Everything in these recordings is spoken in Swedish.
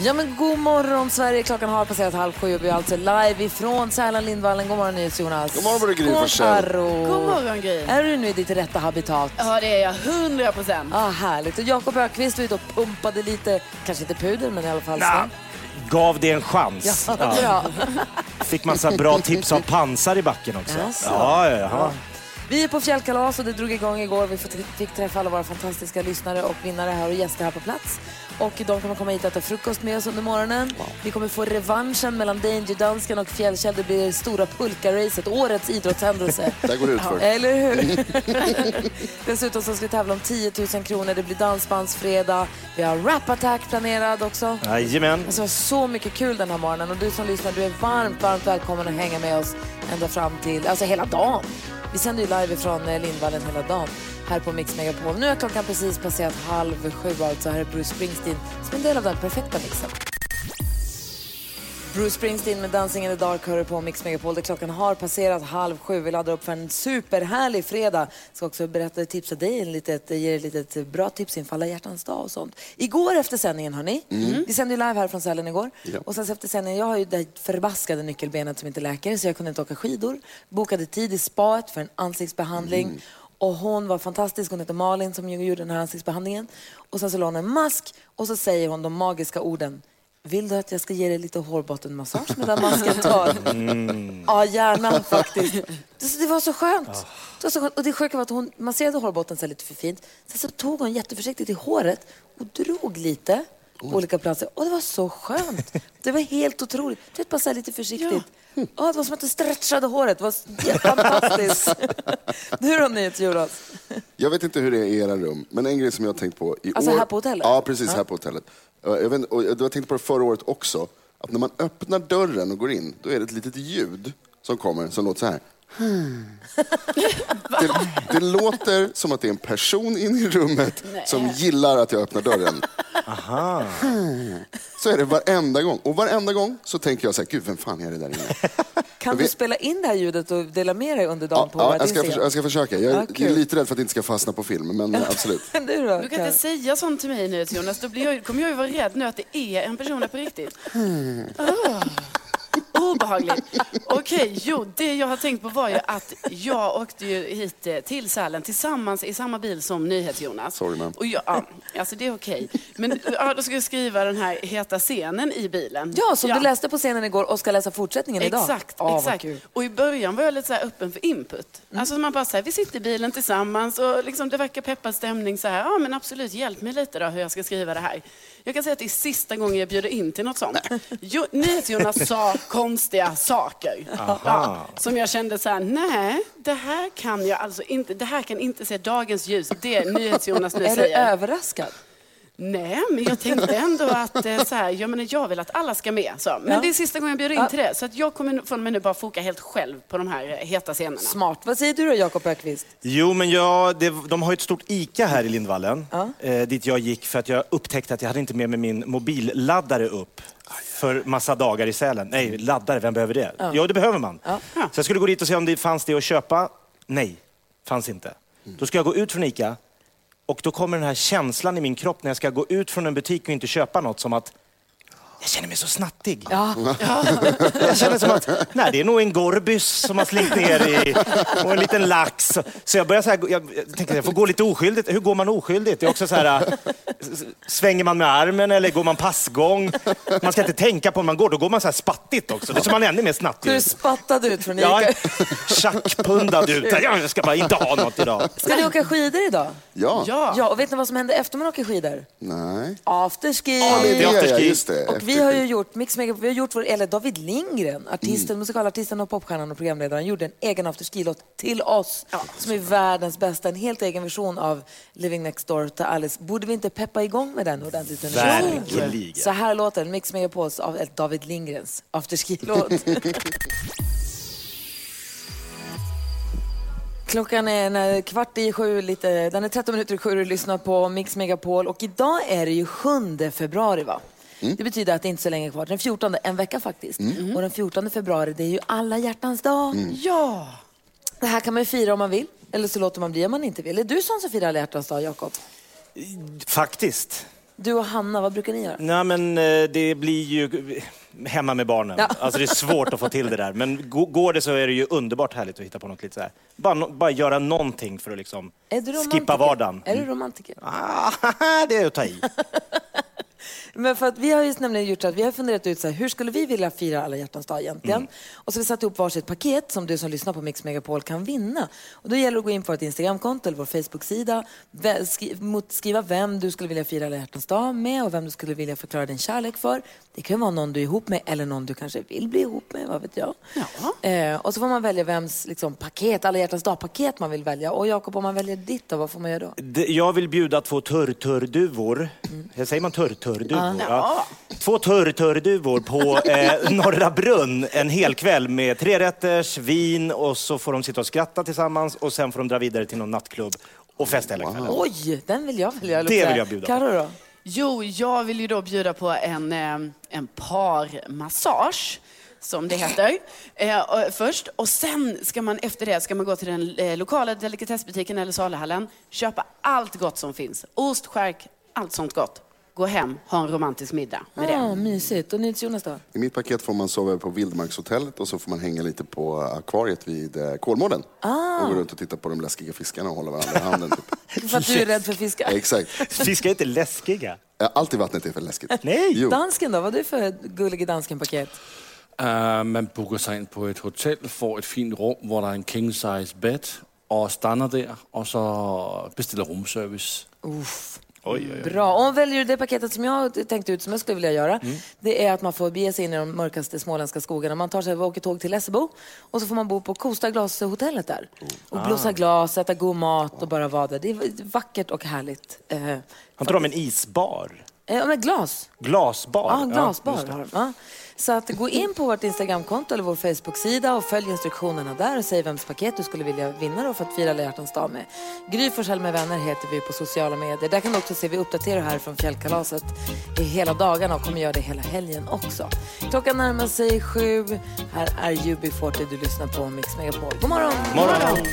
Ja men god morgon Sverige, klockan har passerat halv sju och vi är alltså live ifrån Sälen Lindvallen. God morgon NyhetsJonas. God morgon, Gry God morgon Gry. Är du nu i ditt rätta habitat? Ja det är jag, 100 procent. Ah, härligt. Och Jakob Ökvist var ute och pumpade lite, kanske inte puder men i alla fall Nah, gav det en chans. Ja, Ja. Fick massa bra tips av pansar i backen också. Jaså? Ja, ja, ja. Vi är på fjällkalas och det drog igång igår. Vi fick- fick träffa alla våra fantastiska lyssnare och vinnare här och gäster här på plats. Och de kommer komma hit och äta frukost med oss under morgonen. Vi kommer få revanschen mellan Danger-dansken och Fjällkäll. Det blir det stora pulka-racet, årets idrottshändelse. Där går det ut för. Eller hur? Dessutom så ska vi tävla om 10 000 kronor. Det blir dansbandsfredag. Vi har Rap Attack planerad också. Jajamän. Alltså, så mycket kul den här morgonen och du som lyssnar, du är varmt, varmt välkommen att hänga med oss ända fram till, alltså hela dagen. Vi sänder ju live från Lindvallen hela dagen här på Mix Megapol. Nu är klockan precis passerat halv sju alltså. Här är Bruce Springsteen som en del av den perfekta mixen. Bruce Springsteen med Dancing in the dark hör på Mix Megapol där klockan har passerat halv sju. Vi laddar upp för en superhärlig fredag. Ska också berätta, tipsa dig en litet, ge ett litet bra tips inför alla hjärtans dag och sånt. Igår efter sändningen hörni, vi sände ju live här från Sälen igår. Ja. Och sen efter sändningen, jag har ju det förbaskade nyckelbenet som inte läker så jag kunde inte åka skidor. Bokade tid i spaet för en ansiktsbehandling. Och hon var fantastisk, hon heter Malin som gjorde den här ansiktsbehandlingen. Och sen så la hon en mask och så säger hon de magiska orden. Vill du att jag ska ge dig lite hårbottenmassage med den masken tar? Ja, gärna faktiskt. Det, det var så skönt. Det var så skönt. Och det sjuka var att hon masserade hårbotten så lite för fint. Sen så tog hon jätteförsiktigt i håret och drog lite på olika platser. Och det var så skönt. Det var helt otroligt. Du vet, bara så lite försiktigt. Ja. Det var som att du stretchade håret. Det var fantastiskt. du då, NyhetsJonas? Jag vet inte hur det är i era rum, men en grej som jag har tänkt på i Alltså år... här på hotellet? Ja, precis. Här på hotellet. Jag, vet, och jag tänkte på det förra året också. Att när man öppnar dörren och går in, då är det ett litet ljud som kommer som låter så här. Det, det låter som att det är en person inne i rummet som gillar att jag öppnar dörren. Så är det varenda gång. Och varenda gång så tänker jag så här, gud vem fan är det där inne? Kan vi- du spela in det här ljudet och dela med dig under dagen Ja, på ja, jag, ska, jag ska försöka. Jag, Ja, är- jag är lite rädd för att det inte ska fastna på film, men eh, absolut. Du då? Du kan inte säga sånt till mig nu Jonas, då blir jag, kommer jag ju vara rädd nu att det är en person där på riktigt. Ah. Obehagligt. Okej, jo, det jag har tänkt på var ju att jag åkte ju hit eh, till Sälen tillsammans i samma bil som NyhetsJonas. Sorry, man. Och jag, ja, alltså det är okej. Men ja, då ska jag skriva den här heta scenen i bilen. Ja, som du läste på scenen igår och ska läsa fortsättningen idag. Exakt, vad exakt. Och i början var jag lite så här öppen för input. Mm. Alltså man bara säger, vi sitter i bilen tillsammans och liksom det verkar peppad stämning så här. Ja men absolut, hjälp mig lite då hur jag ska skriva det här. Jag kan säga att det är sista gången jag bjuder in till något sånt. Jo, NyhetsJonas sa konstiga saker. Ja, som jag kände så här, nej, det här kan jag alltså inte, det här kan inte se dagens ljus. Det NyhetsJonas nu Är du säger. överraskad? Nej, men jag tänkte ändå att eh, så här, jag, menar, jag vill att alla ska med. Så. Men Ja. det är sista gången jag bjuder in Ja. till det. Så att jag kommer från och med nu bara foka helt själv på de här eh, heta scenerna. Smart. Vad säger du då, Jakob Ökvist? Jo, men jag, det, de har ju ett stort ICA här i Lindvallen, Ja. eh, dit jag gick för att jag upptäckte att jag hade inte med mig min mobilladdare upp för massa dagar i Sälen. Nej, laddare, vem behöver det? Jo, det behöver man. Ja. Så jag skulle gå dit och se om det fanns det att köpa. Nej, fanns inte. Då ska jag gå ut från ICA och då kommer den här känslan i min kropp när jag ska gå ut från en butik och inte köpa något som att jag känner mig så snattig. Ja. Jag känner som att nej, det är nog en gorbys som har slängt ner i och en liten lax. Så jag börjar så här, jag, jag tänker jag får gå lite oskyldigt. Hur går man oskyldigt? Det är också så här, äh, svänger man med armen eller går man passgång? Man ska inte tänka på om man går, då går man så här spattigt också. Det är så man är ännu mer snattig. Du spattade ut från Ja, Ica. tjackpundad ut. Ja, Jag ska bara inte ha något idag. Ska ni åka skidor idag? Ja. Ja. Ja, och vet ni vad som händer efter man åker skidor? Nej. Afterski! Ja, det är ja, afterski. just det. Och vi har ju gjort, Mix Megapol, vi har gjort vår, eller David Lindgren, artisten, musikalartisten och popstjärnan och programledaren, gjorde en egen afterski-låt till oss, som är världens bästa, en helt egen version av Living Next Door till Alice. Borde vi inte peppa igång med den ordentligt? Verkligen. Så här låter Mix Megapols av David Lindgrens afterski-låt. Klockan är en kvart i sju, lite, den är 13 minuter i sju och du lyssnar på Mix Megapol. Och idag är det ju 7 februari va? Det betyder att det inte är så länge kvar. Den 14, en vecka faktiskt. Och den 14 februari det är ju alla hjärtans dag. Ja! Det här kan man ju fira om man vill. Eller så låter man bli om man inte vill. Är du sån som firar alla hjärtans dag, Jakob? Faktiskt. Du och Hanna, vad brukar ni göra? Nej, men eh, det blir ju hemma med barnen. Ja. Alltså det är svårt att få till det där. Men gå- går det så är det ju underbart härligt att hitta på något lite så här. Bara, bara göra någonting för att liksom skippa vardagen. Är du romantiker? Ah, det är att ta i. Men för att vi har ju nämligen gjort så att vi har funderat ut så här, hur skulle vi vilja fira alla hjärtans dag egentligen? Och så har vi satt ihop varsitt paket som du som lyssnar på Mix Megapol kan vinna. Och då gäller det att gå in på vårt Instagramkonto eller vår Facebook-sida, skriva vem du skulle vilja fira alla hjärtans dag med och vem du skulle vilja förklara din kärlek för. Det kan vara någon du är ihop med eller någon du kanske vill bli ihop med, vad vet jag. Eh, och så får man välja vems liksom, paket, alla hjärtans dag-paket man vill välja. Och Jakob, om man väljer ditt då, vad får man göra då? Jag vill bjuda två törrtörrduvor. Mm. Säger man törrtörrduvor? Ja. Två törrtörrduvor på eh, Norra Brunn en hel kväll med trerätters, vin och så får de sitta och skratta tillsammans och sen får de dra vidare till någon nattklubb och festa hela kvällen. Oj, den vill jag välja. Det vill jag bjuda på. Karo då? Jo, jag vill ju då bjuda på en, eh, en parmassage som det heter, eh, först. Och sen ska man efter det ska man gå till den eh, lokala delikatessbutiken eller saluhallen, köpa allt gott som finns. Ost, skärk, allt sånt gott. Gå hem, ha en romantisk middag med Ah, det. mysigt. Och Jonas då? I mitt paket får man sova på Vildmarkshotellet och så får man hänga lite på akvariet vid eh, Kolmården. Ah. Och gå runt och titta på de läskiga fiskarna och hålla varandra i handen. Typ. För att du är rädd för fiskar. Exakt. Fiskar är inte läskiga. Ja, Allt i vattnet är för läskigt. Nej. Jo. Dansken då? Vad är du för gullig dansken-paket? Uh, man bokar sig in på ett hotell, får ett fint rum där det är en king size bed och stannar där och så beställer rumservice. Bra. Och väljer du det paketet som jag tänkte ut som jag skulle vilja göra, det är att man får bege sig in i de mörkaste småländska skogarna. Man tar sig och åker tåg till Lessebo och så får man bo på Kosta glashotellet där. Och blåsa glas, äta god mat och bara vara där. Det är vackert och härligt. Eh, Har inte de en isbar? Ja, men glas. Glasbar? Ja, glasbar. Ja. Så att gå in på vårt Instagramkonto eller vår Facebook-sida och följ instruktionerna där och säg vems paket du skulle vilja vinna då för att fira alla hjärtans dag med. Gry Forssell med vänner heter vi på sociala medier. Där kan du också se, vi uppdaterar här från fjällkalaset i hela dagarna och kommer göra det hela helgen också. Klockan närmar sig sju. Här är UB40, du lyssnar på Mix Megapol. God morgon! Morgon.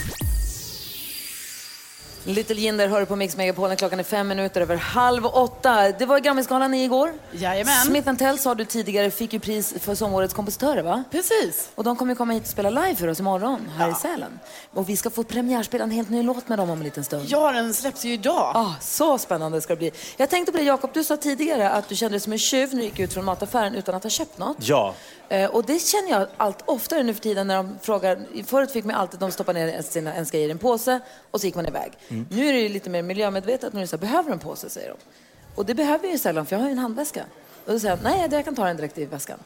Little Jinder hör på Mix Megapol när klockan är fem minuter över halv åtta. Det var Grammisgalan igår. Jajamän. Smith Tell sa du tidigare fick ju pris för sområrets kompositörer va? Precis. Och de kommer ju komma hit och spela live för oss imorgon här i Sälen. Och vi ska få premiärspela en helt ny låt med dem om en liten stund. Ja, den släpps ju idag. Ah, så spännande ska det bli. Jag tänkte på det Jakob, du sa tidigare att du kände dig som en tjuv när du gick ut från mataffären utan att ha köpt något. Ja. Eh, och det känner jag allt oftare nu för tiden när de frågar. Förut fick man alltid, de stoppar ner sina en grejer i en påse och så gick man iväg. Nu är det lite mer miljömedvetet när du säger behöver du en påse säger de. Och det behöver jag ju sällan för jag har ju en handväska. Och då säger jag nej jag kan ta den direkt i väskan.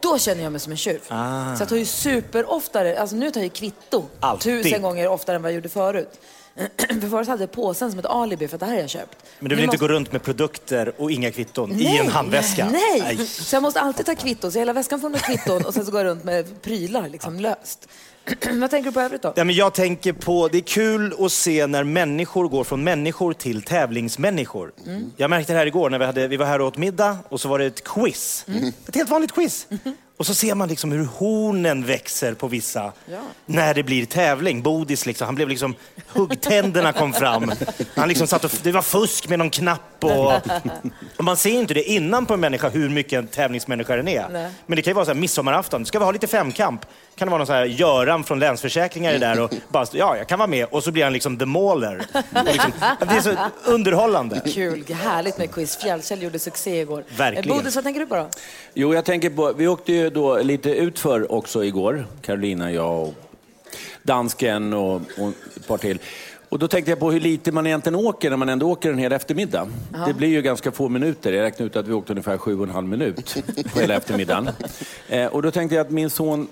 Då känner jag mig som en tjuv. Så jag tar ju super oftare, alltså nu tar jag kvitto Alltid. tusen gånger oftare än vad jag gjorde förut. för förut hade jag påsen som ett alibi för att det här har jag köpt. Men du Nu vill inte måste- gå runt med produkter och inga kvitton i en handväska? Nej. Så jag måste alltid ta kvitton. Så hela väskan får med kvitton och sen så går jag runt med prylar liksom löst. Vad tänker du på övrigt då? Ja, men jag tänker på, det är kul att se när människor går från människor till tävlingsmänniskor. Mm. Jag märkte det här igår när vi, hade, vi var här och åt middag och så var det ett quiz. Mm. Ett helt vanligt quiz. Och så ser man liksom hur hornen växer på vissa när det blir tävling. Bodis liksom, han blev liksom, huggtänderna kom fram. Han liksom satt och, det var fusk med någon knapp och, och man ser inte det innan på en människa hur mycket en tävlingsmänniska den är. Nej. Men det kan ju vara så här midsommarafton, ska vi ha lite femkamp? Kan det vara någon så här Göran från Länsförsäkringar är där och bara, ja jag kan vara med. Och så blir han liksom the mauler. Liksom, det är så underhållande. Kul, härligt med quiz. Fjällkäll gjorde succé igår. Verkligen. Bodis, vad tänker du på då? Jo, jag tänker på, vi åkte ju då lite utför också igår, Carolina, jag och dansken och, och ett par till. Och då tänkte jag på hur lite man egentligen åker när man ändå åker en hel eftermiddag. Det blir ju ganska få minuter. Jag räknade ut att vi åkte ungefär sju och en halv minut på hela eftermiddagen. Eh, och då tänkte jag att min son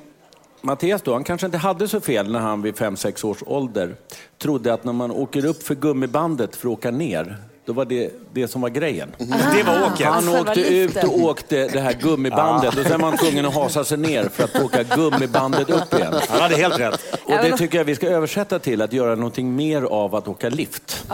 Mattias då, han kanske inte hade så fel när han vid fem sex års ålder trodde att när man åker upp för gummibandet för att åka ner, Då var det det som var grejen. Det var åken. Han själva åkte ut och åkte det här gummibandet och sen var han tvungen att hasa sig ner för att åka gummibandet upp igen. Han hade helt rätt. Och det tycker jag vi ska översätta till att göra någonting mer av att åka lift.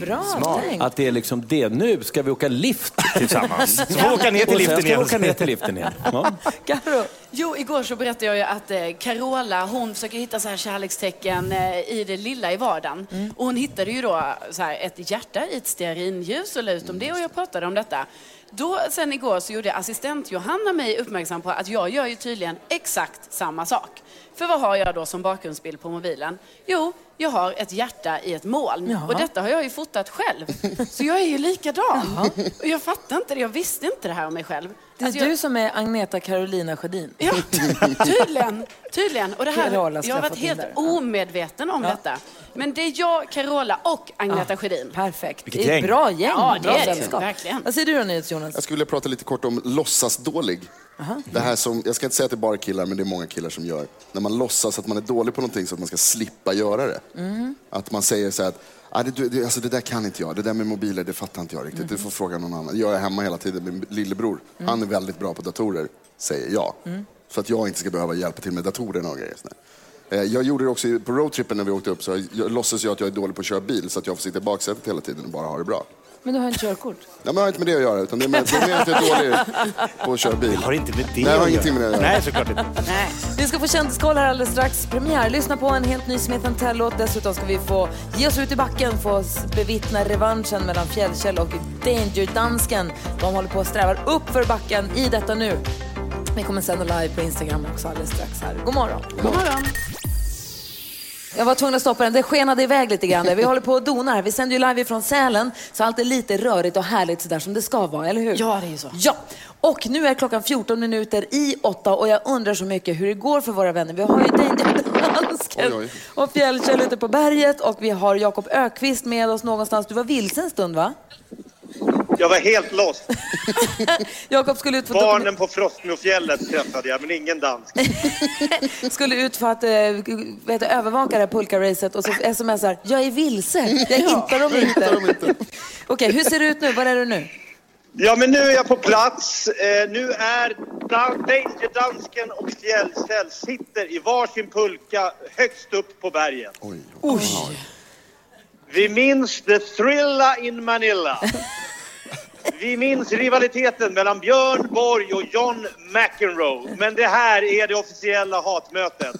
Bra tänkt. Att det är liksom det. Nu ska vi åka lift Tillsammans. Så får vi åka ner till Och sen liften ska vi igen. åka ner till liften igen. Ja. Karo, Jo, igår så berättade jag ju att eh, Carola, hon försöker hitta så här kärlekstecken eh, i det lilla i vardagen. Och hon hittade ju då så här ett hjärta i ett stearinljus och la ut om det och jag pratade om detta. Då, sen igår så gjorde assistent Johanna mig uppmärksam på att jag gör ju tydligen exakt samma sak. För vad har jag då som bakgrundsbild på mobilen? Jo, jag har ett hjärta i ett moln. Jaha. Och detta har jag ju fotat själv. Så jag är ju likadan. Och jag fattar inte det, jag visste inte det här om mig själv. det är Alltså, jag- du som är Agneta Carolina Sjödin. Ja, tydligen. tydligen. Och det här, Carola jag har ha varit helt där. Ja. omedveten om detta. Men det är jag, Carola och Agneta Sjödin. Perfekt. Vilket det är ett gäng. bra gäng. Ja, det är det. Verkligen. Vad säger du då, NyhetsJonas? Jag skulle vilja prata lite kort om låtsasdålig. Det här som, jag ska inte säga att det är bara killar, men det är många killar som gör. När man låtsas att man är dålig på någonting så att man ska slippa göra det. Att man säger så här att ah, det, det, alltså, det där kan inte jag, det där med mobiler det fattar inte jag riktigt. Du får fråga någon annan. Jag är hemma hela tiden med min lillebror. Han är väldigt bra på datorer, säger jag. Så att jag inte ska behöva hjälpa till med datorerna och grejer. Eh, Jag gjorde det också på roadtrippen när vi åkte upp, så jag, jag låtsas jag att jag är dålig på att köra bil så att jag får sitta i baksätet hela tiden och bara ha det bra. Men du har inte körkort. Nej, men det har inte med det att göra, utan det är mer, det är att jag är dålig på att köra bil. Har inte med det Nej, det har att ingenting med det att göra. Nej, såklart inte. Vi ska få kändiskoll här alldeles strax. Premiär. Lyssna på en helt ny Smith Tell-låt. Dessutom ska vi få ge oss ut i backen, få bevittna revanschen mellan Fjällkäll och Danger-dansken. De håller på att sträva upp för backen i detta nu. Vi kommer sända live på Instagram också alldeles strax här. God morgon. God morgon. Jag var tvungen att stoppa den. Det skenade iväg lite grann. Vi håller på och donar här. Vi sänder ju live från Sälen, så allt är lite rörigt och härligt sådär som det ska vara, eller hur? Ja, det är ju så. Ja, och nu är klockan 14 minuter i åtta och jag undrar så mycket hur det går för våra vänner. Vi har ju Danger Dansken Oj, oj. och Fjällkäll ute på berget och vi har Jakob Ökvist med oss någonstans. Du var vilse en stund va? Jag var helt lost. Jakob skulle ut för, Barnen på Frostmofjället träffade jag, men ingen dansk. skulle ut för att äh, vet, du, övervaka det här pulkaracet och så smsar jag är vilse, jag hittar dem inte. Okej, hur ser det ut nu? Var är du nu? Ja, men nu är jag på plats. Eh, nu är Dan- Danger-dansken och Fjällkäll sitter i varsin pulka högst upp på berget. Vi minns the thrilla in Manila. Vi minns rivaliteten mellan Björn Borg och John McEnroe. Men det här är det officiella hatmötet.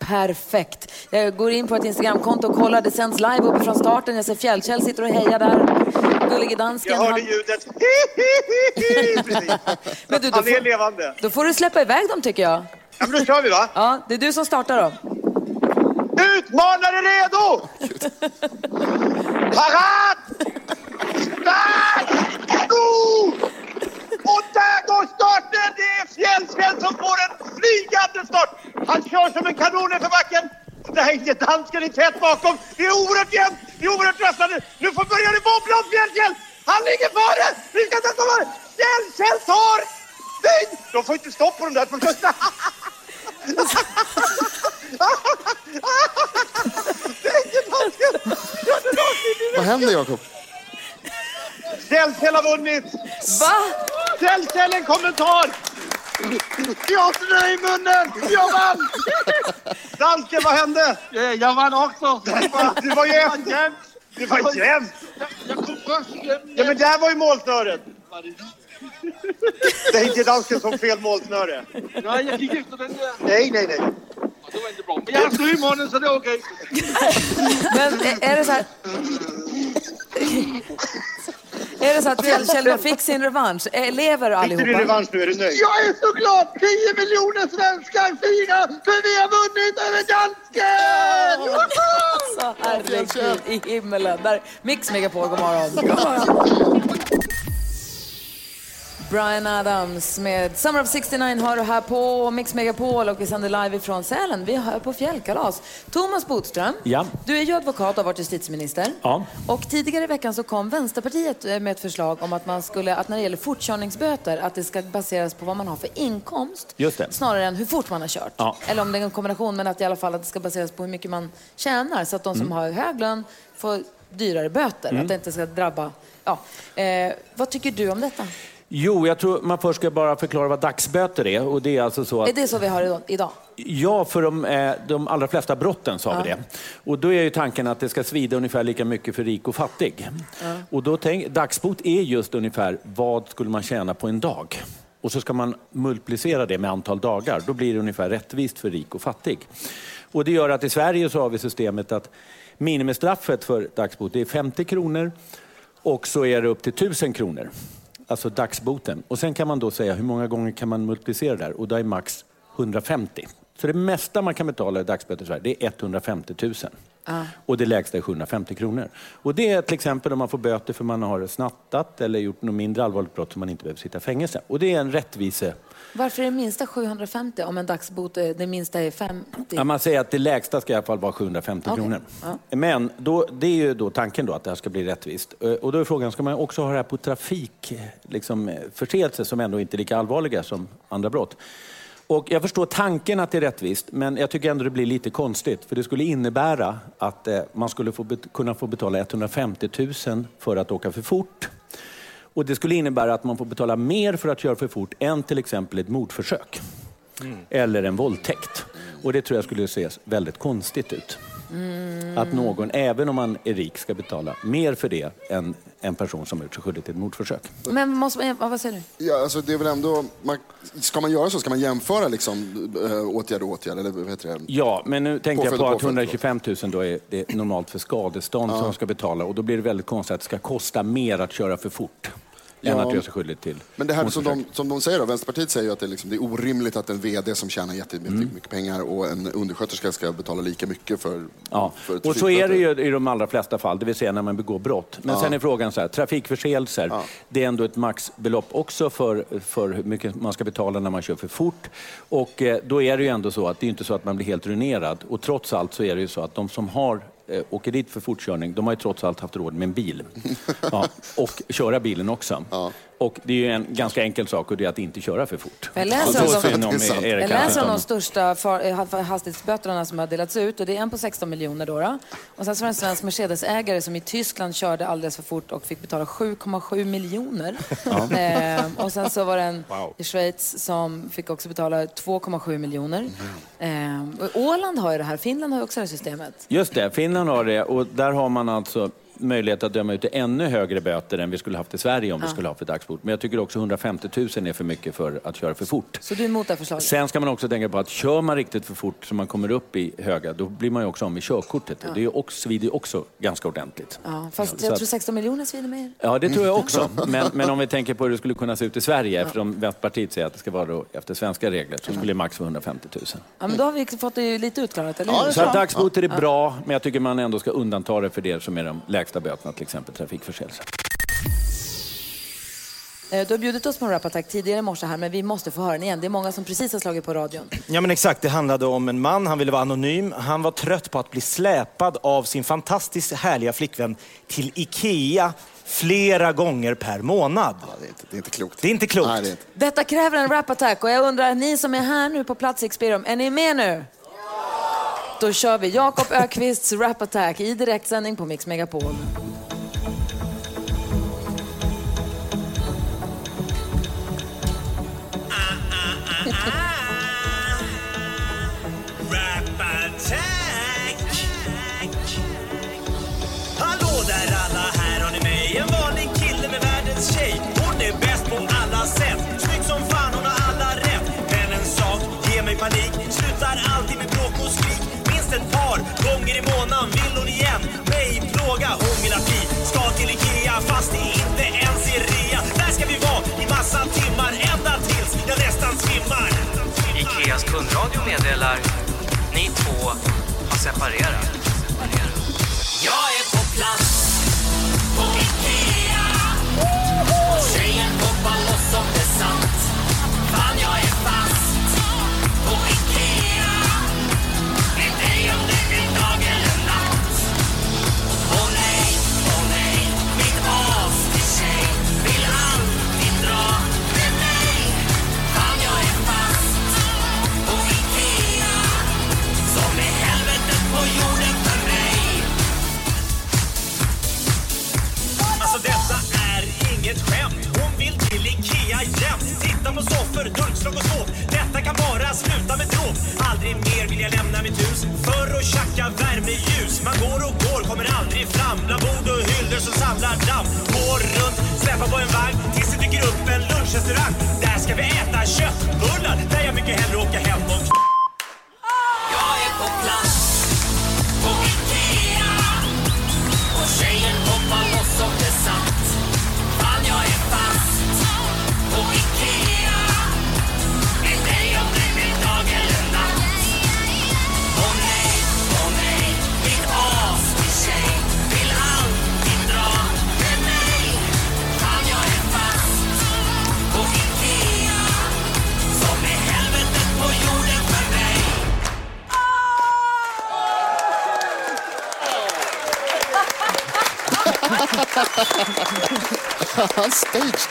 Perfekt. Jag går in på ett Instagramkonto och kollar. Det sänds live uppifrån starten. Jag ser Fjällkäll sitter och hejar där. Gullige dansken. Jag hörde han- ljudet. Men du, Han är får, levande. då får du släppa iväg dem tycker jag. Ja, men då kör vi va? Ja, det är du som startar då. Utmanare redo! Parat! Start! Och där går starten! Det är Fjällsfjäll som får en flygande start! Han kör som en kanon för backen. Nej, dansken är inte dansken tätt bakom. Det är oerhört jämnt, det är oerhört rassande. Nu får börja det bobbla om Fjällsfjäll. Han ligger före! Vi ska sätta före! Fjällsfjäll tar! Nej! De får inte stopp på de där från första. Det är inte dansken Vad händer Jakob? Fjällkäll har vunnit! Va? Fjällkäll en kommentar! Jag har snö i munnen! Jag vann! Dansken, vad hände? Jag vann också. Du var efter! Du var jämnt! Jag kom först. Ja, men där var ju målsnöret! Det är inte dansken som fel målsnöre. Nej, jag gick efter den där. Nej, nej, nej. Det var inte bra. Men jag har snö i munnen så det är okej. Men är det så här... Är det så att Fjällkäll fick sin revansch? Eh, Lever Fick du din allihopa? revansch nu? Är du nöjd? Jag är så glad! 10 miljoner svenskar firar för vi har vunnit över dansken! Så herregud i himmelen. Där, Mix Megapol, god morgon. God morgon. Brian Adams med Summer of 69 har du här på Mix Megapol och vi sänder live ifrån Sälen. Vi är här på fjällkalas. Thomas Bodström, Ja. du är ju advokat och har varit justitieminister. Ja. Och tidigare i veckan så kom Vänsterpartiet eh, med ett förslag om att man skulle, att när det gäller fortkörningsböter, att det ska baseras på vad man har för inkomst. Just det. Snarare än hur fort man har kört. Ja. Eller om det är en kombination, men att i alla fall att det ska baseras på hur mycket man tjänar. Så att de som Mm. har hög lön får dyrare böter. Att det inte ska drabba... Ja. Eh, vad tycker du om detta? Jo, jag tror man först ska bara förklara vad dagsböter är. Och det är alltså så att... Är det så vi har idag-? Ja, för de, eh, de allra flesta brotten sa vi det. Och då är ju tanken att det ska svida ungefär lika mycket för rik och fattig. Och då tänk, dagsbot är just ungefär vad skulle man tjäna på en dag? Och så ska man multiplicera det med antal dagar. Då blir det ungefär rättvist för rik och fattig. Och det gör att i Sverige så har vi systemet att minimistraffet för dagsbot är 50 kronor och så är det upp till 1000 kronor. Alltså dagsboten. Och sen kan man då säga hur många gånger kan man multiplicera det där? Och då är max 150. Så det mesta man kan betala i dagsböter i Sverige, det är 150 000. Och det lägsta är 750 kronor. Och det är till exempel om man får böter för man har snattat eller gjort något mindre allvarligt brott som man inte behöver sitta i fängelse. Och det är en rättvise... Varför är det minsta 750 om en dagsbot, eh, det minsta är 50? Ja, man säger att det lägsta ska i alla fall vara 750 Okej. kronor. Ja. Men då, det är ju då tanken då att det här ska bli rättvist. Eh, Och då är frågan, ska man också ha det här på trafik, liksom, eh, förseelser som ändå inte är lika allvarliga som andra brott? Och jag förstår tanken att det är rättvist, men jag tycker ändå det blir lite konstigt. För det skulle innebära att eh, man skulle få kunna få betala 150 000 för att åka för fort. Och det skulle innebära att man får betala mer för att köra för fort än till exempel ett mordförsök. Eller en våldtäkt. Och det tror jag skulle se väldigt konstigt ut. Att någon, även om man är rik, ska betala mer för det än en person som har gjort sig skyldig till ett mordförsök. Men måste man, ja, vad säger du? Ja, alltså det är väl ändå, man, ska man göra så? Ska man jämföra liksom, äh, åtgärd och åtgärd? Eller vad heter det? Ja, men nu tänkte jag på att påföljd, 125 000 då är det normalt för skadestånd som de ska betala. Och då blir det väldigt konstigt att det ska kosta mer att köra för fort än Ja. göra sig skyldig till Men det här som de, som de säger då, Vänsterpartiet säger ju att det är, liksom, det är orimligt att en VD som tjänar jättemycket Mm. pengar och en undersköterska ska betala lika mycket för, Ja, för och så är det ju i de allra flesta fall, det vill säga när man begår brott. Men sen är frågan så här, trafikförseelser, det är ändå ett maxbelopp också för, för hur mycket man ska betala när man kör för fort. Och eh, då är det ju ändå så att det är inte så att man blir helt ruinerad. Och trots allt så är det ju så att de som har eh, åker dit för fortkörning, de har ju trots allt haft råd med en bil. Ja, och köra bilen också. Och det är ju en ganska enkel sak och det är att inte köra för fort. Jag läser alltså- om Jag läser de största far- eh, hastighetsböterna som har delats ut och det är en på 16 miljoner då. då. Och sen så var det en svensk Mercedes-ägare som i Tyskland körde alldeles för fort och fick betala 7,7 miljoner. Eh, och sen så var det en i Schweiz som fick också betala 2,7 miljoner. Eh, och Åland har ju det här, Finland har ju också det här systemet. Just det, Finland har det och där har man alltså möjlighet att döma ut ännu högre böter än vi skulle haft i Sverige om vi skulle ha för dagsbot. Men jag tycker också 150 000 är för mycket för att köra för fort. Så du är emot det förslaget? Sen ska man också tänka på att kör man riktigt för fort så man kommer upp i höga, då blir man ju också av med körkortet. Det är också, svider också ganska ordentligt. Ja, fast Så jag att- tror 16 miljoner svider mer. Ja, det tror jag också. Men, men om vi tänker på hur det skulle kunna se ut i Sverige, eftersom Vänsterpartiet säger att det ska vara efter svenska regler, så skulle det max vara 150 000. Ja, men då har vi fått det lite utklarat, eller hur? Så att dagsboter är bra, men jag tycker man ändå ska undanta det för det som är de lägsta böterna, till exempel trafikförseelse. Eh, Du har bjudit oss på en rapattack tidigare i morse här, men vi måste få höra den igen. Det är många som precis har slagit på radion. Ja men exakt, det handlade om en man, han ville vara anonym. Han var trött på att bli släpad av sin fantastiskt härliga flickvän till Ikea flera gånger per månad. Det är, inte, det är inte klokt. Det är inte klokt. Nej, det är inte. Detta kräver en rapattack och jag undrar, ni som är här nu på plats i Experium, är ni med nu? Då kör vi Jakob Ökvists rapattack i direktsändning på Mix Megapol. Gånger i månaden vill hon igen. Mig plåga, hon vill att vi ska till Ikea Fast det inte ens är rea. Där ska vi vara i massa timmar Ända tills jag nästan svimmar. Ikeas kundradio meddelar ni två har separerat. Jag är på plats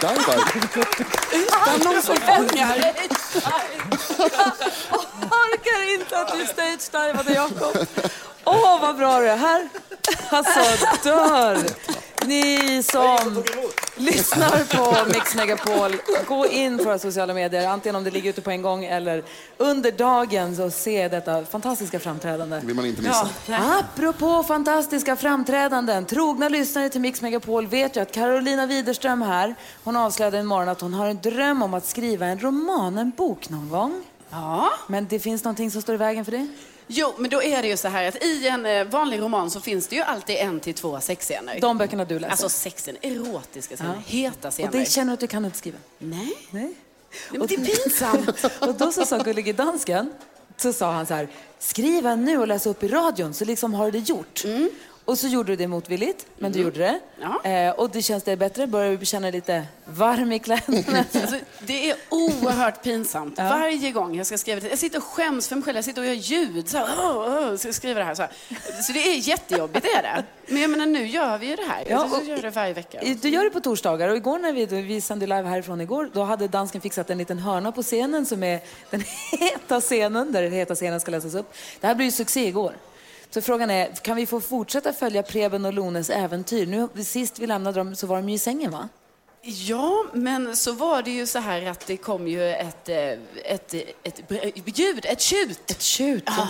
stage-divar. Utan någon som fångar. orkar inte att du stage-divade, Jakob. Åh, vad bra det är här. Alltså, dör. Ni som lyssnar på Mix Megapol, gå in på våra sociala medier, antingen om det ligger ute på en gång eller under dagen, så se detta fantastiska framträdande. vill man inte missa. Apropå fantastiska framträdanden, trogna lyssnare till Mix Megapol vet ju att Carolina Widerström här, hon avslöjade en morgon att hon har en dröm om att skriva en roman, en bok någon gång. Ja. Men det finns någonting som står i vägen för det? Jo, men då är det ju så här att i en eh, vanlig roman så finns det ju alltid en till två sexscener. De böckerna du läser? Alltså sexen, erotiska scener, Ja. heta scener. Och det känner du att du kan inte skriva? Nej. Nej. men det är pinsamt. och då så sa gullige dansken, så sa han så här, skriv en nu och läs upp i radion så liksom har du det gjort. Och så gjorde du det motvilligt, men du gjorde det. Eh, och det känns det bättre? Börjar du känna lite varm i kläderna? Alltså, det är oerhört pinsamt. Varje gång jag ska skriva det. Jag sitter och skäms för mig själv. Jag sitter och gör ljud. Så, här, "Åh, åh", så skriver det här. Så, här. så det är jättejobbigt, det är det. Men jag menar, nu gör vi ju det här. Ja, Ja, och- gör det varje vecka. Du gör det på torsdagar och igår när vi, vi sände live härifrån igår, då hade dansken fixat en liten hörna på scenen som är den heta scenen, där den heta scenen ska läsas upp. Det här blev ju succé igår. Så frågan är, kan vi få fortsätta följa Preben och Lones äventyr? Nu, sist vi lämnade dem så var de ju i sängen va? Ja, men så var det ju så här att det kom ju ett, eh, ett, ett, ett ljud, ett tjut. Ett tjut? Ja.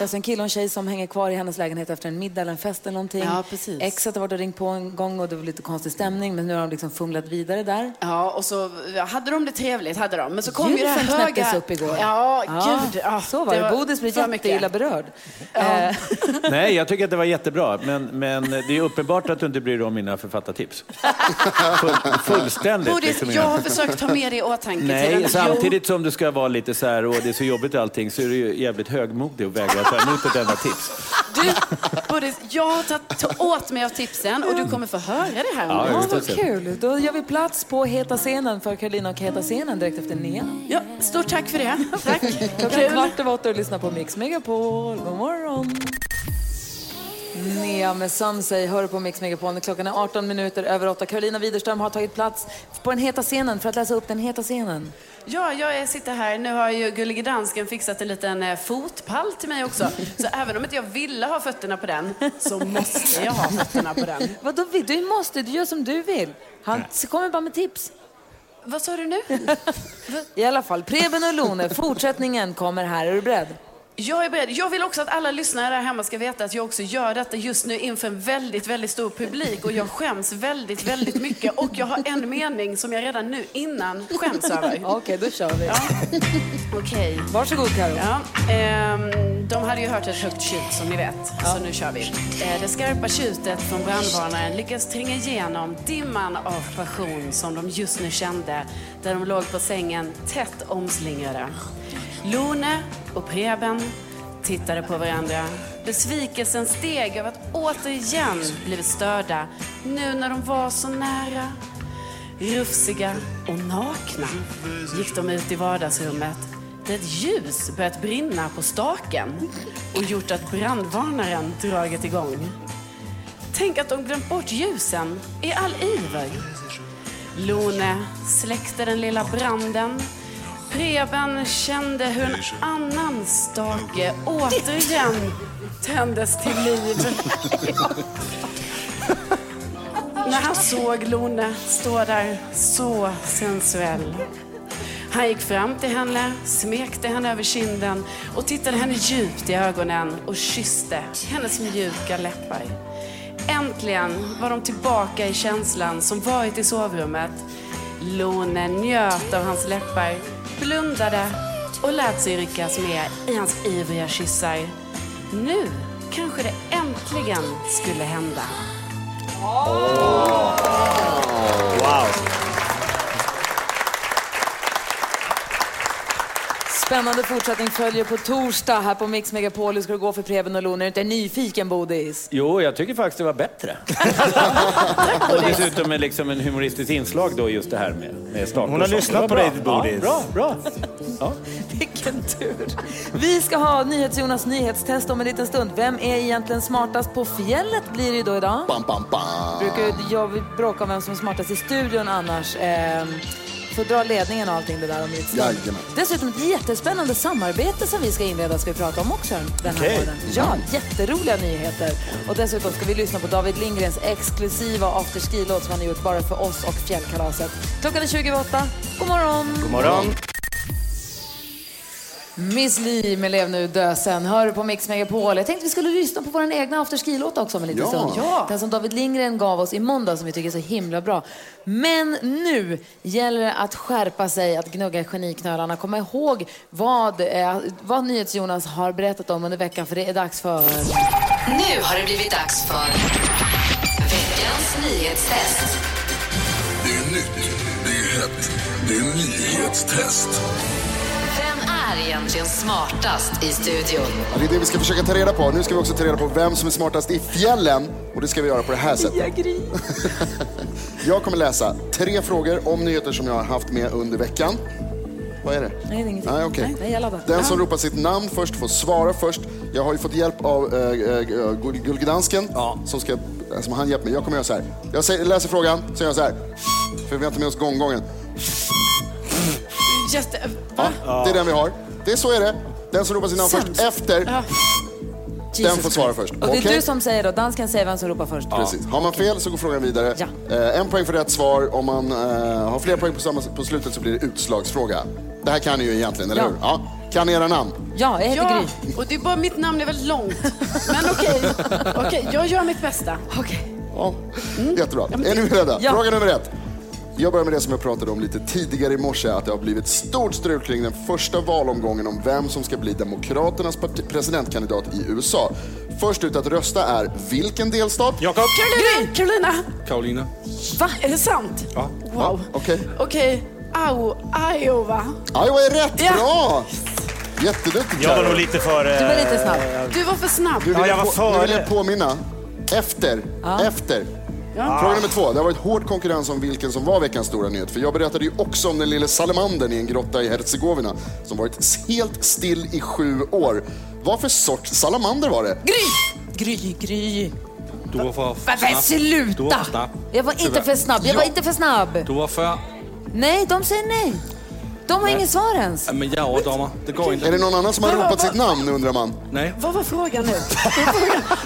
Alltså en kille och en tjej som hänger kvar i hennes lägenhet efter en middag eller en fest eller någonting. Ja, precis. Exet har varit och ringt på en gång och det var lite konstig stämning men nu har de liksom fumlat vidare där. Ja, och så hade de det trevligt, hade de. Men så kom ju det här knäpptes höga... upp igår. Ja, Ja, gud. Ja, så var det. Bodis blev jätteilla berörd. Eh, Nej, jag tycker att det var jättebra. Men, men det är uppenbart att du inte bryr dig om mina författartips. Full, fullständigt. Bodis, liksom, jag har försökt ta med det i åtanke Nej, samtidigt som du ska vara lite så här och det är så jobbigt och allting så är du ju jävligt högmodig och vägrar ta emot ett enda tips. Du, Bodis, jag har tagit åt mig av tipsen och du kommer få höra det här. Ja, Ja, vad kul. Då gör vi plats på Heta scenen för Carolina och Heta scenen direkt efter Nia. Ja, stort tack för det. Tack. Klockan Kul. kvart över åtta och lyssnar på Mix Megapol. God morgon. Nia med Sunset hör på Mix Megapol. Klockan är 18 minuter över åtta. Carolina Widerström har tagit plats på den heta scenen för att läsa upp den heta scenen. Ja, jag sitter här. Nu har ju Gullige Dansken fixat en liten eh, fotpall till mig också. Så även om inte jag ville ha fötterna på den, så måste jag ha fötterna på den. Vadå? Du måste, du gör som du vill. Han kommer bara med tips. Vad sa du nu? I alla fall, Preben och Lone, fortsättningen kommer här. Är du beredd? Jag är beredd. Jag vill också att alla lyssnare där hemma ska veta att jag också gör detta just nu inför en väldigt, väldigt stor publik och jag skäms väldigt, väldigt mycket och jag har en mening som jag redan nu innan skäms över. Okej, då kör vi. Okej. Varsågod Karo. Ja, ehm, de hade ju hört ett högt tjut som ni vet, så nu kör vi. Eh, det skarpa tjutet från brandvarnaren lyckas tränga igenom dimman av passion som de just nu kände där de låg på sängen tätt omslingrade. Lone och Preben tittade på varandra. Besvikelsen steg över att återigen blivit störda nu när de var så nära. Rufsiga och nakna gick de ut i vardagsrummet där ett ljus börjat brinna på staken och gjort att brandvarnaren dragit igång. Tänk att de glömt bort ljusen i all iver. Lone släckte den lilla branden. Preben kände hur en annan stake återigen tändes till liv. När han såg Lone stå där så sensuell. Han gick fram till henne, smekte henne över kinden och tittade henne djupt i ögonen och kysste hennes mjuka läppar. Äntligen var de tillbaka i känslan som varit i sovrummet. Lone njöt av hans läppar, blundade och lät sig ryckas med i hans ivriga kyssar. Nu kanske det äntligen skulle hända. Wow. Spännande fortsättning följer på torsdag här på Mix Megapol. Hur ska det gå för Preben och Lone? Är du inte nyfiken, Bodis? Jo, jag tycker faktiskt det var bättre. och dessutom med liksom en humoristisk inslag då just det här med, med start Hon har lyssnat Det på dig, bra. Bodis. Ja, bra, bra. Vilken tur! Vi ska ha NyhetsJonas nyhetstest om en liten stund. Vem är egentligen smartast på fjället blir det ju då idag. Bam, bam, bam. brukar jag bråka om vem som är smartast i studion annars. Ehm, får dra ledningen och allting det där om lite stund. Dessutom ett jättespännande samarbete som vi ska inleda ska vi prata om också den här Okej. morgonen. Ja, jätteroliga nyheter. Och dessutom ska vi lyssna på David Lindgrens exklusiva afterski-låt som han har gjort bara för oss och fjällkalaset. Klockan är 28. God morgon! God morgon. Miss Li med Lev nu dö sen. Hör du på Mix Megapol. Jag tänkte vi skulle lyssna på vår egna afterski-låt också om en liten Ja. stund. Ja. Den som David Lindgren gav oss i måndag som vi tycker är så himla bra. Men nu gäller det att skärpa sig, att gnugga geniknölarna. Komma ihåg vad, eh, vad NyhetsJonas har berättat om under veckan för det är dags för... Nu har det blivit dags för veckans nyhetstest. Det är nytt, det är hett, det är nyhetstest. Är egentligen smartast i studion? Ja, det är det vi ska försöka ta reda på. Nu ska vi också ta reda på vem som är smartast i fjällen. Och det ska vi göra på det här sättet. Jag kommer läsa tre frågor om nyheter som jag har haft med under veckan. Vad är det? Nej, det är ingenting. Nej, okej. Nej, nej, jag laddar. Den som Ja. ropar sitt namn först får svara först. Jag har ju fått hjälp av äh, äh, Gulgedansken. Som, ska, som han hjälper mig. Jag kommer göra så här. Jag säger, läser frågan, så gör jag så här. För vi har inte med oss gånggången. Jätte... Ja, det är den vi har. Det är så är det. Den som ropar sitt namn först Sämst. efter, den Jesus får svara Christ. först. Och det är Okej? du som säger då. Dansken säger vem som ropar först. Precis. Har man fel så går frågan vidare. Ja. Eh, en poäng för rätt svar. Om man eh, har fler poäng på, samma, på slutet så blir det utslagsfråga. Det här kan ni ju egentligen, eller Ja. hur? Ja. Kan ni era namn? Ja, jag heter Ja, Gry. och det är bara mitt namn är väldigt långt. Men okej, okej, jag gör mitt bästa. Okej. Ja. Jättebra. Är ni beredda? Ja. Fråga nummer ett. Jag börjar med det som jag pratade om lite tidigare i morse, att det har blivit stort strul kring den första valomgången om vem som ska bli Demokraternas parti- presidentkandidat i USA. Först ut att rösta är vilken delstat? Jakob. Carolina! Carolina! Karolina. Va? Är det sant? Ja. Wow. Okej. Okej, Au, Iowa. Iowa är rätt! Ja. Bra! Jätteduktig Jag var nog lite för... Du var lite snabb. Du var för snabb. Du, Ja, vill jag var på, före. nu vill jag påminna. Efter. Efter. Fråga nummer två. Det har varit hård konkurrens om vilken som var veckans stora nyhet. För jag berättade ju också om den lille salamandern i en grotta i Herzegovina som varit helt still i sju år. Vad för sorts salamander var det? Gry, Gry. Du var för Men, men snabb. Du sluta! var för snabb. Jag var inte för snabb. Jag var Ja. inte för snabb. Du var för... Nej, de säger nej. De har inget svar ens. Ja, Men jag är överdomare. Det går Är inte. det någon annan som har Men vad- ropat sitt namn undrar man? Nej. Vad var frågan nu?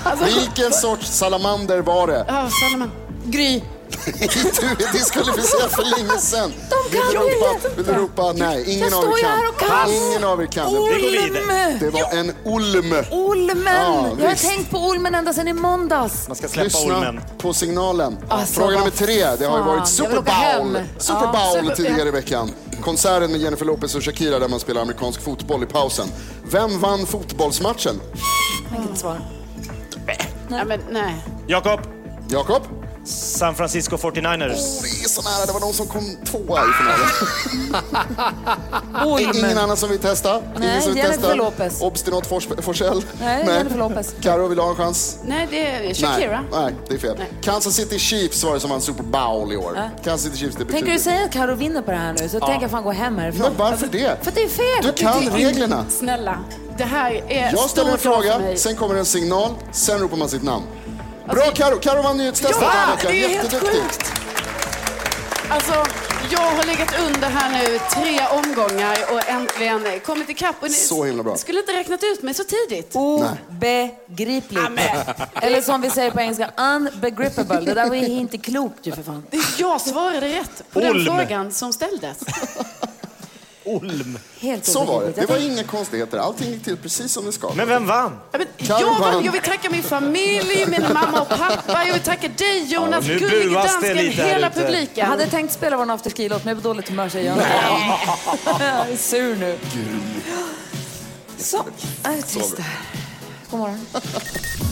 Alltså, Vilken sorts salamander var det? Ja, Salomon. Gry. Du är diskvalificerad för länge sedan. De kan vill, du ju ropa, inte. vill du ropa nej? Ingen Jag av står er ju kan. här och kan. Ingen av er kan. Går vidare. Olm! Det var en olm. Olmen! Ja, jag har visst. tänkt på Olmen ända sedan i måndags. Man ska släppa Lyssna ormen. på signalen. Alltså, Fråga nummer tre. Det har ju fan. varit Jag Super vill åka hem. Bowl, Super Ja, Bowl Super- tidigare i veckan. Konserten med Jennifer Lopez och Shakira där man spelar amerikansk fotboll i pausen. Vem vann fotbollsmatchen? Inget svar. Ja, men nej. Jakob. Jakob? San Francisco 49ers. Oh, det är så nära. Det var någon som kom tvåa i finalen. Olm. Ingen annan som vill testa? Nej, Ingen som vill Jennifer testa? Lopez. Obstinat Fors- Forsell? Nej, Jennifer Lopez. Karo vill du ha en chans? Nej, det är Shakira. Nej, nej, det är fel. Kansas City Chiefs var det som vann Super Bowl i år. Kansas City Chiefs, det betyder... Tänker du säga att Karo vinner på det här nu så tänker jag fan gå hem härifrån. Men varför det? För att det är fel. Du kan reglerna. Snälla, det här är Jag ställer en fråga, sen kommer en signal, sen ropar man sitt namn. Bra Karo! Karo vann nyhetstestet den här Ja, veckan. det är helt Jätteduktig. sjukt. Alltså, jag har legat under här nu tre omgångar och äntligen kommit ikapp. Och ni Så himla bra. skulle inte räknat ut mig så tidigt. Obegripligt. Eller som vi säger på engelska, unbegrippable. Det där var ju inte klokt ju för fan. Jag svarade rätt på den Olm. frågan som ställdes. Olm. Helt Så var det. obegripligt. Det Jag var inga konstigheter. Allting gick till precis som det ska. Men vem vann? Ja, men jag, vann. vill, jag vill tacka min familj, min mamma och pappa. Jag vill tacka dig Jonas, Ja, nu gullige buas det dansken, lite här hela ute. publiken. Jag hade tänkt spela vår afterski-låt, men jag är på dåligt humör säger jag. Jag är sur nu. Så, är det tyst där. God morgon.